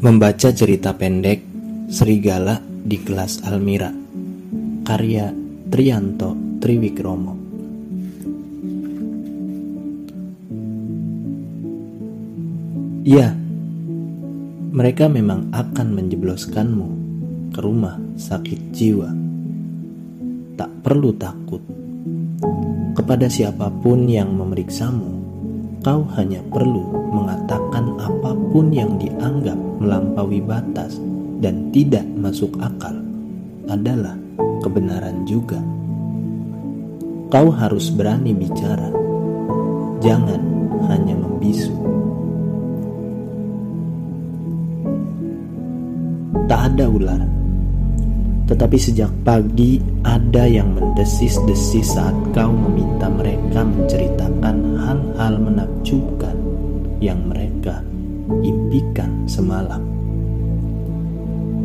Membaca cerita pendek Serigala di kelas Almira Karya Trianto Triwikromo Ya, mereka memang akan menjebloskanmu ke rumah sakit jiwa. Tak perlu takut. Kepada siapa pun yang memeriksamu, kau hanya perlu mengatakan apa pun yang dianggap melampaui batas dan tidak masuk akal adalah kebenaran juga. Kau harus berani bicara, jangan hanya membisu. Tak ada ular, tetapi sejak pagi ada yang mendesis-desis saat kau meminta mereka menceritakan hal-hal menakjubkan yang mereka impikan semalam.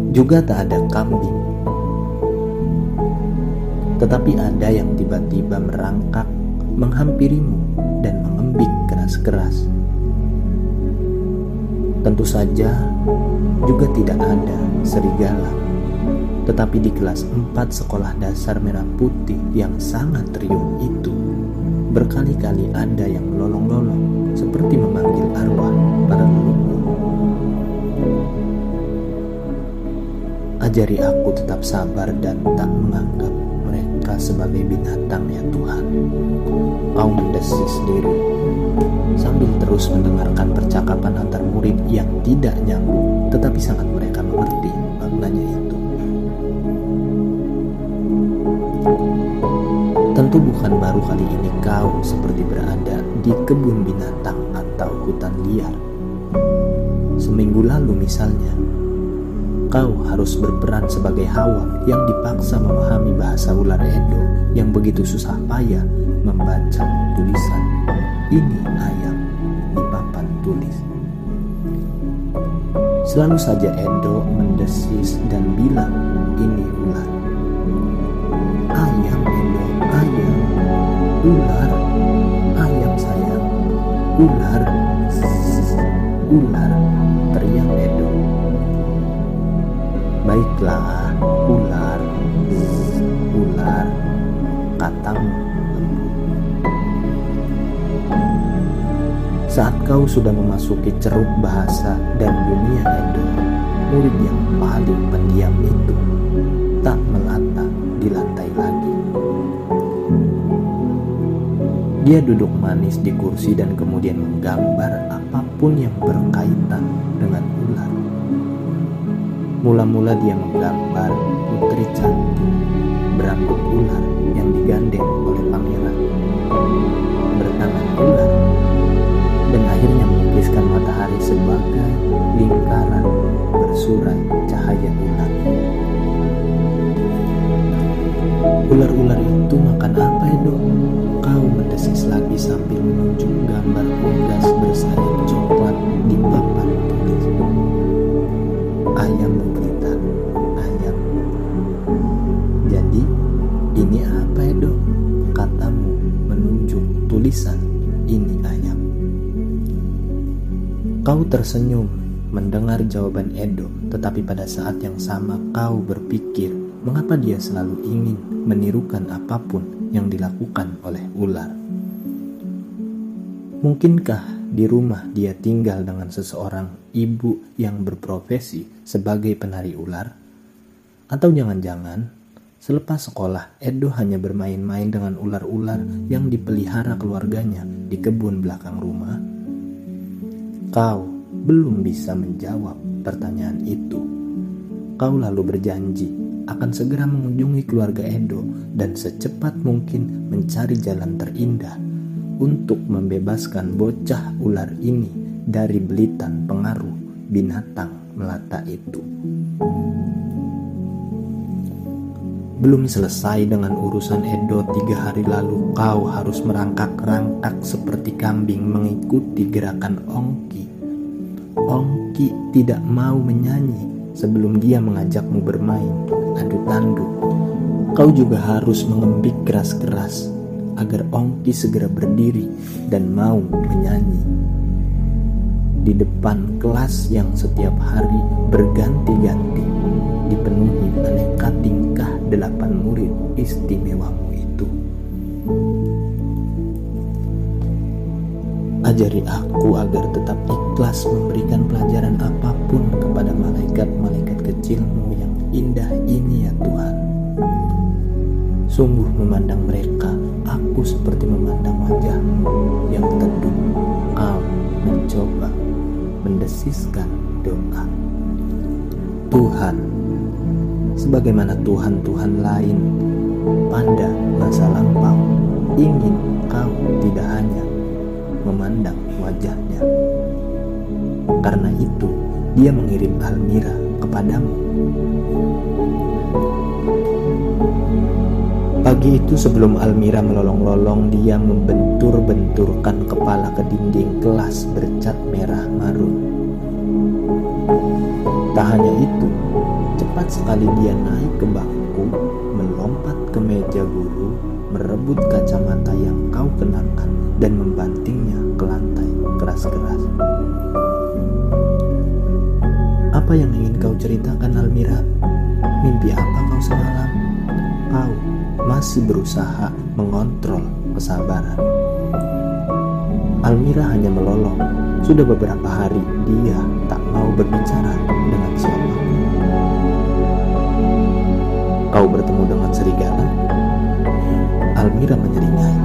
Juga tak ada kambing, tetapi ada yang tiba-tiba merangkak menghampirimu dan mengembik keras-keras. Tentu saja juga tidak ada serigala tetapi di kelas 4 sekolah dasar merah putih yang sangat riuh itu, berkali-kali ada yang melolong-lolong seperti memanggil arwah para leluhur. Ajari aku tetap sabar dan tak menganggap mereka sebagai binatang ya Tuhan. Kau mendesis diri sambil terus mendengarkan percakapan antar murid yang tidak nyambung tetapi sangat mereka mengerti maknanya itu. Tentu bukan baru kali ini kau seperti berada di kebun binatang atau hutan liar. Seminggu lalu misalnya, kau harus berperan sebagai Hawa yang dipaksa memahami bahasa ular Edo yang begitu susah payah membaca tulisan ini ayam di papan tulis. Selalu saja Edo mendesis dan bilang ini ular. Ayam Edo ayam, ular, ayam sayang, ular, ular, teriak Edo. Baiklah, ular, ular, katamu Saat kau sudah memasuki ceruk bahasa dan dunia Edo, murid yang paling pendiam itu tak melata di lantai lagi. Dia duduk manis di kursi dan kemudian menggambar apa pun yang berkaitan dengan. Mula-mula dia menggambar putri cantik berambut ular yang digandeng oleh pangeran, bertangan ular, dan akhirnya melukiskan matahari sebagai lingkaran bersurai cahaya ular. Ular-ular itu makan apa ya dok? Kau mendesis lagi sambil menunjuk gambar unggas tersenyum mendengar jawaban Edo, tetapi pada saat yang sama kau berpikir mengapa dia selalu ingin menirukan apa pun yang dilakukan oleh ular. Mungkinkah di rumah dia tinggal dengan seseorang ibu yang berprofesi sebagai penari ular? Atau jangan-jangan selepas sekolah Edo hanya bermain-main dengan ular-ular yang dipelihara keluarganya di kebun belakang rumah? Kau belum bisa menjawab pertanyaan itu. Kau lalu berjanji akan segera mengunjungi keluarga Edo dan secepat mungkin mencari jalan terindah untuk membebaskan bocah ular ini dari belitan pengaruh binatang melata itu. Belum selesai dengan urusan Edo tiga hari lalu kau harus merangkak-rangkak seperti kambing mengikuti gerakan Ongki. Ongki tidak mau menyanyi sebelum dia mengajakmu bermain adu tanduk. Kau juga harus mengembik keras-keras agar Ongki segera berdiri dan mau menyanyi. di depan kelas yang setiap hari berganti-ganti dipenuhi aneka tingkah delapan murid istimewamu Ajari aku agar tetap ikhlas memberikan pelajaran apa pun kepada malaikat-malaikat kecilmu yang indah ini ya Tuhan. Sungguh memandang mereka, aku seperti memandang wajahmu yang teduh. Kau mencoba mendesiskan doa. Tuhan, sebagaimana Tuhan-Tuhan lain pada masa lampau, ingin wajahnya. Karena itu, dia mengirim Almira kepadamu. Pagi itu sebelum Almira melolong-lolong, dia membentur-benturkan kepala ke dinding kelas bercat merah marun. Tak hanya itu, cepat sekali dia naik ke bangku, melompat ke meja guru, merebut kacamata yang kau kenakan dan membantingnya masih berusaha mengontrol kesabaran. Almira hanya melolong. Sudah beberapa hari dia tak mau berbicara dengan siapa. Kau bertemu dengan serigala? Almira menyeringai.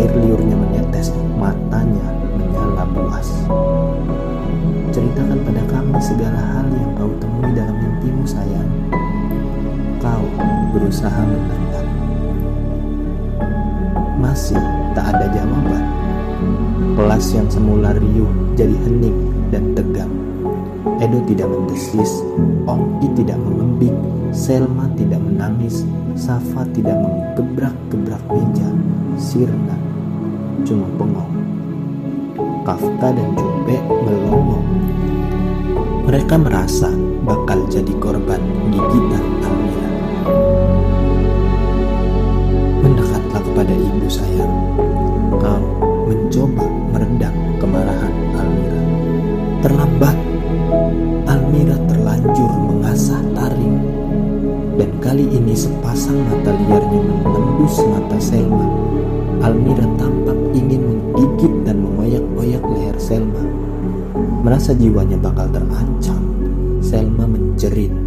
Air liurnya menetes, matanya menyala buas. Ceritakan pada kami segala hal yang kau temui dalam mimpimu sayang. Kau berusaha menendam. Masih tak ada jawaban. Kelas yang semula riuh jadi hening dan tegang. Edo tidak mendesis, Ongki tidak mengembik, Selma tidak menangis, Safa tidak menggebrak-gebrak meja, Sirna cuma bengong. Kafka dan Jupe melongo. Mereka merasa bakal jadi korban gigitan Almira. Sayang. Kau mencoba meredam kemarahan Almira. Terlambat, Almira terlanjur mengasah taring. Dan kali ini sepasang mata liarnya menembus mata Selma. Almira tampak ingin menggigit dan mengoyak-oyak leher Selma. Merasa jiwanya bakal terancam, Selma menjerit.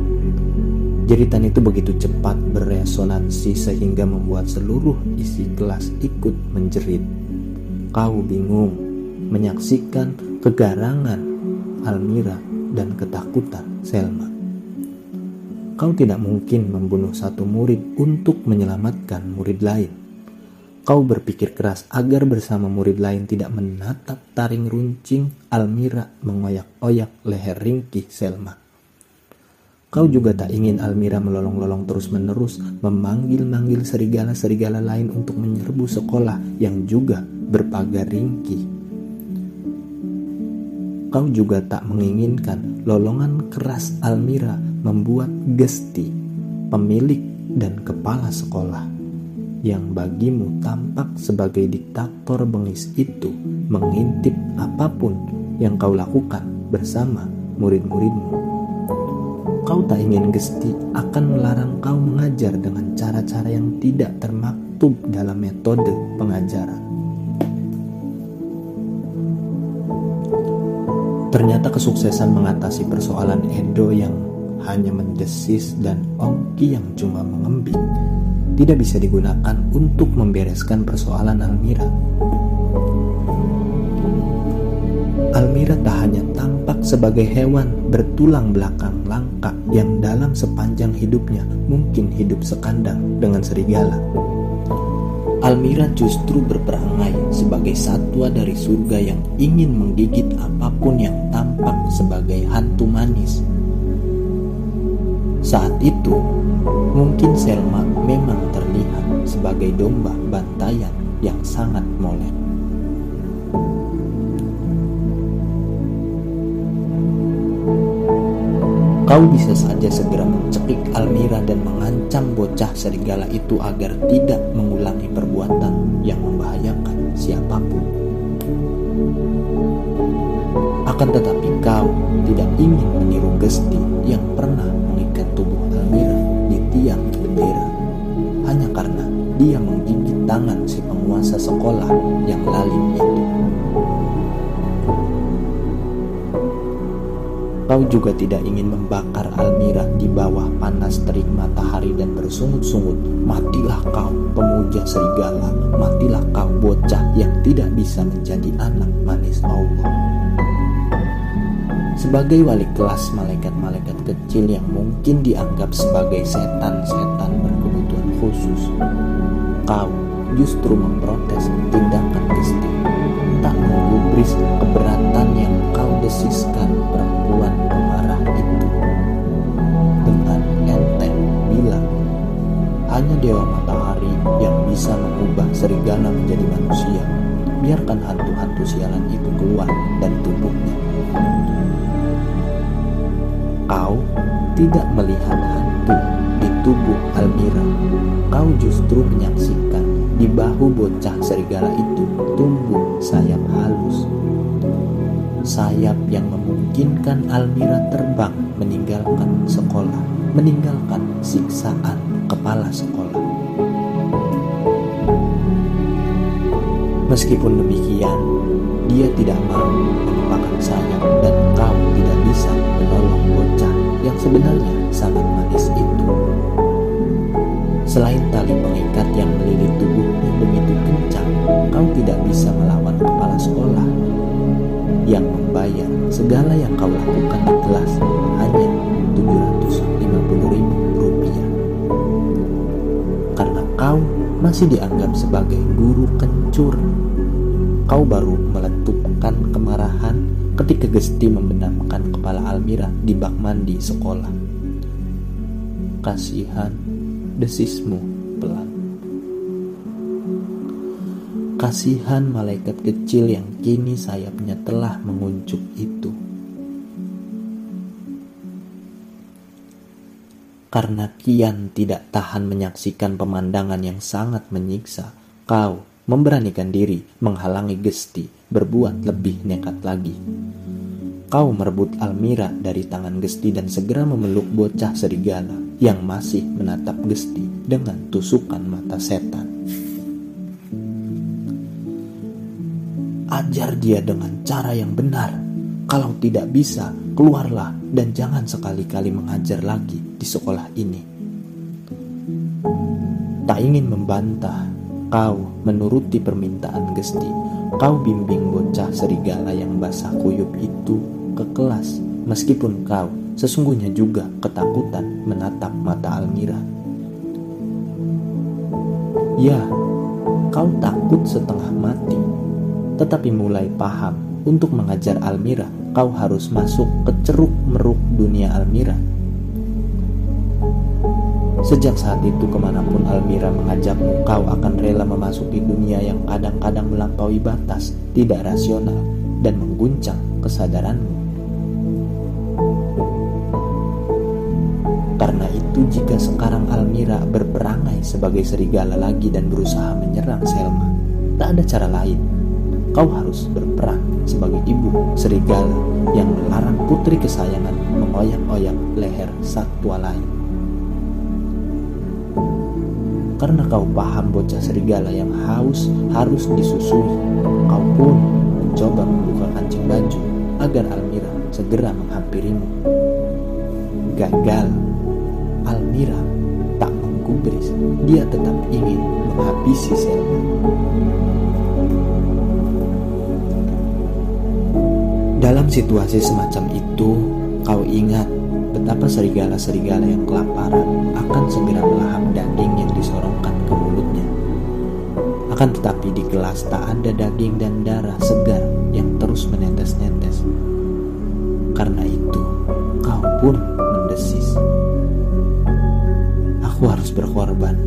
Jeritan itu begitu cepat beresonansi sehingga membuat seluruh isi kelas ikut menjerit. Kau bingung menyaksikan kegarangan Almira dan ketakutan Selma. Kau tidak mungkin membunuh satu murid untuk menyelamatkan murid lain. Kau berpikir keras agar bersama murid lain tidak menatap taring runcing Almira mengoyak-oyak leher ringkih Selma. Kau juga tak ingin Almira melolong-lolong terus-menerus memanggil-manggil serigala-serigala lain untuk menyerbu sekolah yang juga berpagar ringkih. Kau juga tak menginginkan lolongan keras Almira membuat Gesti, pemilik dan kepala sekolah, yang bagimu tampak sebagai diktator bengis itu mengintip apa pun yang kau lakukan bersama murid-muridmu. Kau tak ingin Gesti akan melarang kau mengajar dengan cara-cara yang tidak termaktub dalam metode pengajaran. Ternyata kesuksesan mengatasi persoalan Edo yang hanya mendesis dan Ongki yang cuma mengembik tidak bisa digunakan untuk membereskan persoalan Almira. Almira tak hanya tampak sebagai hewan bertulang belakang yang dalam sepanjang hidupnya mungkin hidup sekandang dengan serigala. Almira justru berperangai sebagai satwa dari surga yang ingin menggigit apa pun yang tampak sebagai hantu manis. Saat itu, mungkin Selma memang terlihat sebagai domba bantayan yang sangat molek. Kau bisa saja segera mencekik Almira dan mengancam bocah serigala itu agar tidak mengulangi perbuatan yang membahayakan siapa pun. Akan tetapi kau tidak ingin meniru Gesti yang pernah mengikat tubuh Almira di tiang bendera hanya karena dia menggigit tangan si penguasa sekolah yang lalim itu. Kau juga tidak ingin membakar Almira di bawah panas terik matahari dan bersungut-sungut. Matilah kau, pemuja serigala. Matilah kau, bocah yang tidak bisa menjadi anak manis Allah. Sebagai wali kelas malaikat-malaikat kecil yang mungkin dianggap sebagai setan-setan berkebutuhan khusus, kau justru memprotes tindakan Gusti, tak menggubris keberatan yang kau desiskan perempuan Dewa Matahari yang bisa mengubah serigala menjadi manusia. Biarkan hantu-hantu sialan itu keluar dari tubuhnya. Kau tidak melihat hantu di tubuh Almira. Kau justru menyaksikan di bahu bocah serigala itu tumbuh sayap halus. Sayap yang memungkinkan Almira terbang meninggalkan sekolah, meninggalkan siksaan kepala sekolah. Meskipun demikian, dia tidak mau melupakan sayap dan kau tidak bisa menolong bocah yang sebenarnya sangat manis itu. Selain tali pengikat yang melilit tubuhnya begitu kencang, kau tidak bisa melawan kepala sekolah yang membayar segala yang kau lakukan di kelas hanya masih dianggap sebagai guru kencur, kau baru meletupkan kemarahan ketika Gesti membenamkan kepala Almira di bak mandi sekolah. Kasihan desismu pelan. Kasihan malaikat kecil yang kini sayapnya telah menguncup itu. Karena kian tidak tahan menyaksikan pemandangan yang sangat menyiksa, kau memberanikan diri menghalangi Gesti berbuat lebih nekat lagi. Kau merebut Almira dari tangan Gesti dan segera memeluk bocah serigala yang masih menatap Gesti dengan tusukan mata setan. Ajar dia dengan cara yang benar. Kalau tidak bisa, keluarlah dan jangan sekali-kali mengajar lagi di sekolah ini. Tak ingin membantah, kau menuruti permintaan Gesti. Kau bimbing bocah serigala yang basah kuyup itu ke kelas, meskipun kau sesungguhnya juga ketakutan menatap mata Almira. Ya, kau takut setengah mati, tetapi mulai paham untuk mengajar Almira, kau harus masuk ke ceruk meruk dunia Almira. Sejak saat itu ke mana pun Almira mengajakmu, kau akan rela memasuki dunia yang kadang-kadang melampaui batas, tidak rasional, dan mengguncang kesadaranmu. Karena itu jika sekarang Almira berperangai sebagai serigala lagi dan berusaha menyerang Selma, tak ada cara lain. Kau harus berperang sebagai ibu serigala yang melarang putri kesayangan mengoyak-oyak leher satwa lain. Karena kau paham bocah serigala yang haus harus disusui, kau pun mencoba membuka kancing baju agar Almira segera menghampirimu. Gagal Almira tak menggubris, dia tetap ingin menghabisi Selma. Dalam situasi semacam itu, kau ingat betapa serigala-serigala yang kelaparan akan segera melahap daging yang disorongkan ke mulutnya. Akan tetapi di kelas tak ada daging dan darah segar yang terus menetes-netes. Karena itu, kau pun mendesis aku harus berkorban.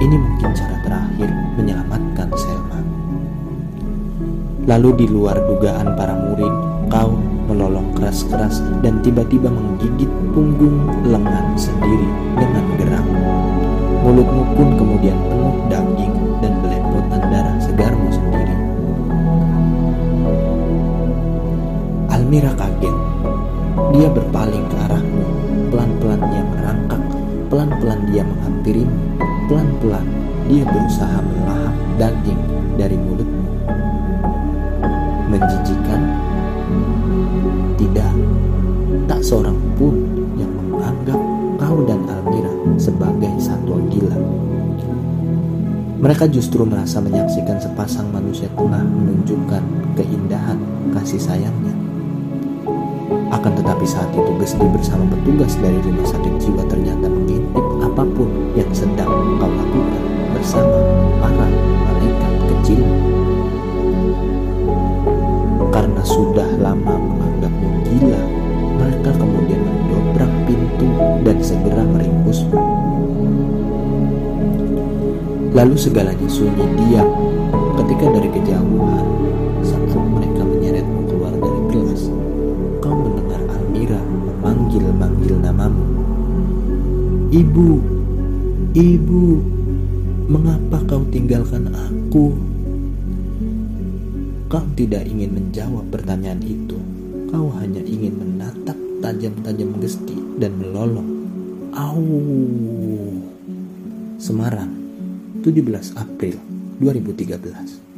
Ini mungkin cara terakhir menyelamatkan Selma. Lalu di luar dugaan para murid, kau melolong keras-keras dan tiba-tiba menggigit punggung lengan sendiri dengan geram. Mulutmu pun kemudian penuh daging dan belepotan darah segarmu sendiri. Almira kaget. Dia berpaling ke arahmu. Pelan-pelan dia merangkak. Pelan-pelan dia menghampirimu. Pelan-pelan dia berusaha melahap daging dari mulutmu. Mereka justru merasa menyaksikan sepasang manusia tengah menunjukkan keindahan kasih sayangnya. Akan tetapi saat itu Gesti bersama petugas dari rumah sakit jiwa ternyata mengintip apa pun yang sedang kau lakukan bersama para malaikat kecil. Karena sudah lama menganggapmu gila, mereka kemudian mendobrak pintu dan segera meringkusmu. Lalu segalanya sunyi diam ketika dari kejauhan saat mereka menyeretmu keluar dari kelas. Kau mendengar Almira memanggil-manggil namamu. Ibu, ibu, mengapa kau tinggalkan aku? Kau tidak ingin menjawab pertanyaan itu. Kau hanya ingin menatap tajam-tajam gesti dan melolong. Au. Semarang, 17 April 2013